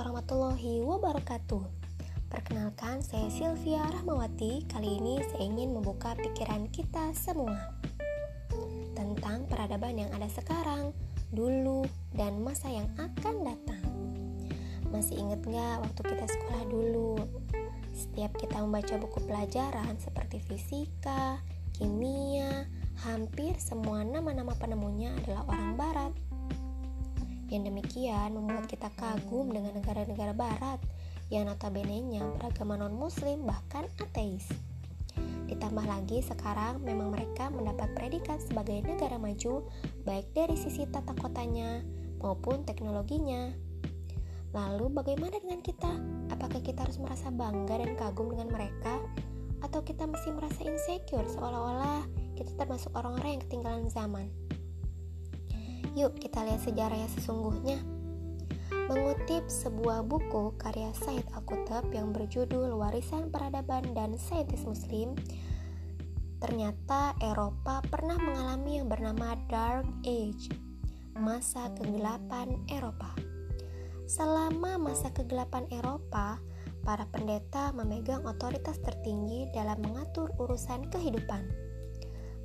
warahmatullahi wabarakatuh. Perkenalkan, saya Sylvia Rahmawati. Kali ini saya ingin membuka pikiran kita semua Tentang peradaban yang ada sekarang, dulu, dan masa yang akan datang. Masih ingat nggak waktu kita sekolah dulu? Setiap kita membaca buku pelajaran seperti fisika, kimia, hampir semua nama-nama penemunya adalah orang barat yang demikian membuat kita kagum dengan negara-negara barat yang notabene-nya beragama non-muslim bahkan ateis. Ditambah lagi sekarang memang mereka mendapat predikat sebagai negara maju baik dari sisi tata kotanya maupun teknologinya. Lalu bagaimana dengan kita? Apakah kita harus merasa bangga dan kagum dengan mereka? Atau kita masih merasa insecure seolah-olah kita termasuk orang-orang yang ketinggalan zaman? Yuk kita lihat sejarah yang sesungguhnya. Mengutip sebuah buku karya Said Al-Kutab yang berjudul Warisan Peradaban dan Saintis Muslim, ternyata Eropa pernah mengalami yang bernama Dark Age, masa kegelapan Eropa. Selama masa kegelapan Eropa, para pendeta memegang otoritas tertinggi dalam mengatur urusan kehidupan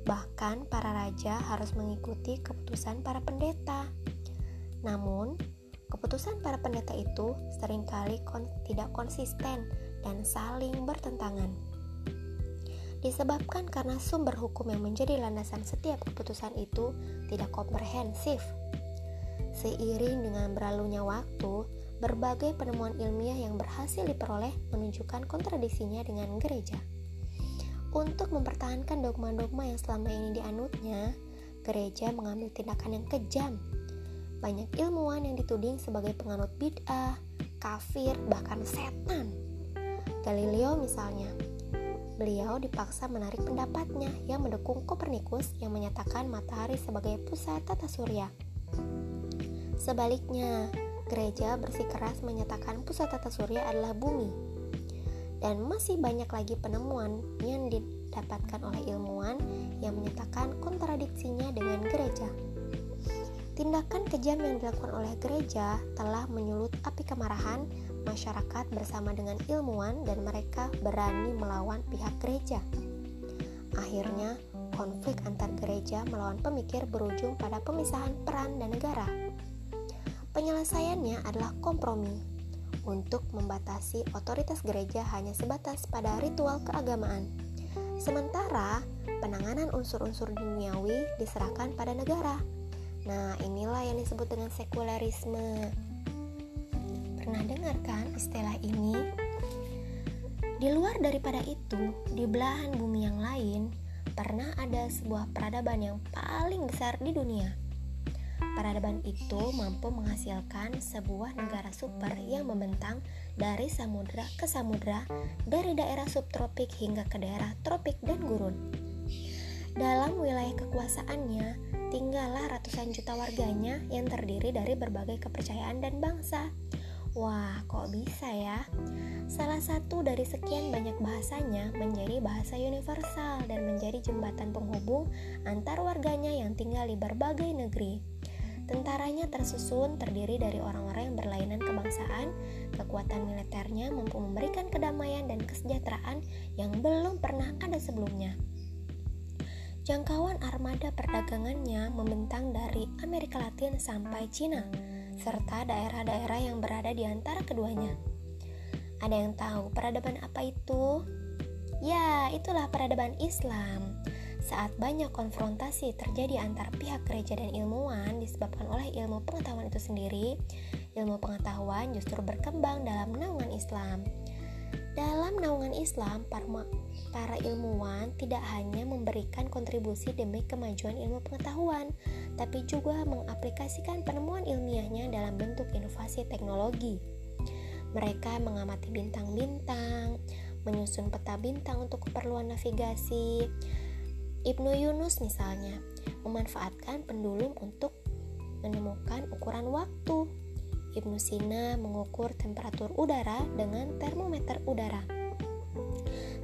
Bahkan para raja harus mengikuti keputusan para pendeta. Namun, keputusan para pendeta itu sering kali kon tidak konsisten dan saling bertentangan. Disebabkan karena sumber hukum yang menjadi landasan setiap keputusan itu tidak komprehensif. Seiring dengan berlalunya waktu, berbagai penemuan ilmiah yang berhasil diperoleh menunjukkan kontradiksinya dengan gereja. Untuk mempertahankan dogma-dogma yang selama ini dianutnya, gereja mengambil tindakan yang kejam. Banyak ilmuwan yang dituding sebagai penganut bid'ah, kafir, bahkan setan. Galileo misalnya, beliau dipaksa menarik pendapatnya yang mendukung Kopernikus yang menyatakan matahari sebagai pusat tata surya. Sebaliknya, gereja bersikeras menyatakan pusat tata surya adalah bumi dan masih banyak lagi penemuan yang didapatkan oleh ilmuwan yang menyatakan kontradiksinya dengan gereja. Tindakan kejam yang dilakukan oleh gereja telah menyulut api kemarahan masyarakat bersama dengan ilmuwan dan mereka berani melawan pihak gereja. Akhirnya, konflik antar gereja melawan pemikir berujung pada pemisahan peran dan negara. Penyelesaiannya adalah kompromi untuk membatasi otoritas gereja hanya sebatas pada ritual keagamaan. Sementara penanganan unsur-unsur duniawi diserahkan pada negara. Nah, inilah yang disebut dengan sekularisme. Pernah dengar kan istilah ini? Di luar daripada itu, di belahan bumi yang lain, pernah ada sebuah peradaban yang paling besar di dunia Peradaban itu mampu menghasilkan sebuah negara super yang membentang dari samudra ke samudra, dari daerah subtropik hingga ke daerah tropik dan gurun. Dalam wilayah kekuasaannya, tinggallah ratusan juta warganya yang terdiri dari berbagai kepercayaan dan bangsa. Wah, kok bisa ya? Salah satu dari sekian banyak bahasanya menjadi bahasa universal dan menjadi jembatan penghubung antar warganya yang tinggal di berbagai negeri. Tentaranya tersusun terdiri dari orang-orang yang berlainan kebangsaan, kekuatan militernya mampu memberikan kedamaian dan kesejahteraan yang belum pernah ada sebelumnya. Jangkauan armada perdagangannya membentang dari Amerika Latin sampai Cina, serta daerah-daerah yang berada di antara keduanya. Ada yang tahu peradaban apa itu? Ya, itulah peradaban Islam. Saat banyak konfrontasi terjadi antara pihak gereja dan ilmuwan disebabkan oleh ilmu pengetahuan itu sendiri, ilmu pengetahuan justru berkembang dalam naungan Islam. Dalam naungan Islam, para ilmuwan tidak hanya memberikan kontribusi demi kemajuan ilmu pengetahuan, tapi juga mengaplikasikan penemuan ilmiahnya dalam bentuk inovasi teknologi. Mereka mengamati bintang-bintang, menyusun peta bintang untuk keperluan navigasi, Ibnu Yunus misalnya memanfaatkan pendulum untuk menemukan ukuran waktu. Ibnu Sina mengukur temperatur udara dengan termometer udara.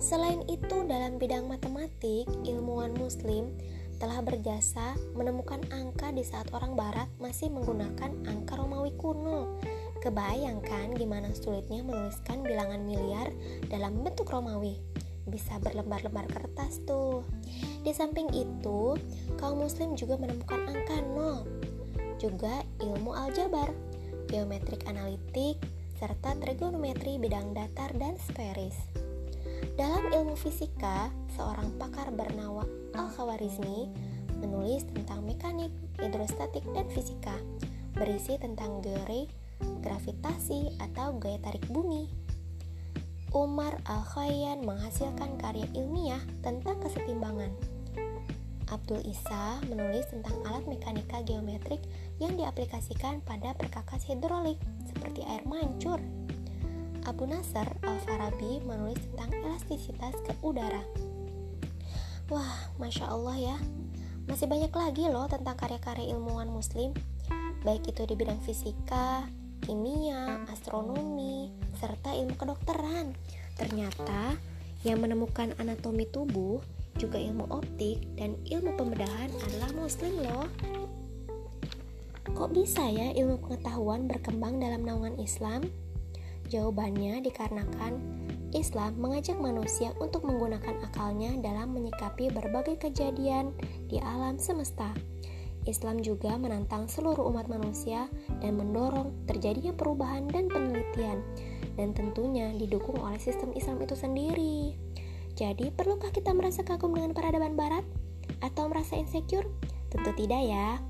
Selain itu, dalam bidang matematik, ilmuwan muslim telah berjasa menemukan angka di saat orang barat masih menggunakan angka Romawi kuno. Kebayangkan gimana sulitnya menuliskan bilangan miliar dalam bentuk Romawi. Bisa berlembar-lembar kertas tuh. Di samping itu, kaum muslim juga menemukan angka nol. Juga ilmu aljabar, geometrik analitik, serta trigonometri bidang datar dan sferis. Dalam ilmu fisika, seorang pakar bernama Al-Khawarizmi menulis tentang mekanik, hidrostatik, dan fisika, berisi tentang teori gravitasi atau gaya tarik bumi. Umar Al-Khayyam menghasilkan karya ilmiah tentang kesetimbangan. Abdul Isa menulis tentang alat mekanika geometrik yang diaplikasikan pada perkakas hidrolik seperti air mancur. Abu Nasr Al-Farabi menulis tentang elastisitas ke udara. Wah, masya Allah ya, masih banyak lagi loh tentang karya-karya ilmuwan Muslim, baik itu di bidang fisika, kimia, astronomi, serta ilmu kedokteran. Ternyata yang menemukan anatomi tubuh, juga ilmu optik, dan ilmu pembedahan adalah muslim loh. Kok bisa ya ilmu pengetahuan berkembang dalam naungan Islam? Jawabannya dikarenakan Islam mengajak manusia untuk menggunakan akalnya dalam menyikapi berbagai kejadian di alam semesta. Islam juga menantang seluruh umat manusia dan mendorong terjadinya perubahan dan penelitian, dan tentunya didukung oleh sistem Islam itu sendiri. Jadi, perlukah kita merasa kagum dengan peradaban Barat atau merasa insecure? Tentu tidak, ya.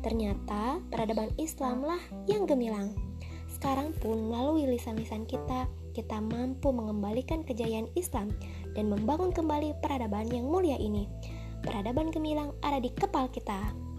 Ternyata peradaban Islamlah yang gemilang. Sekarang pun melalui lisan-lisan kita, kita mampu mengembalikan kejayaan Islam dan membangun kembali peradaban yang mulia ini. Peradaban gemilang ada di kepala kita.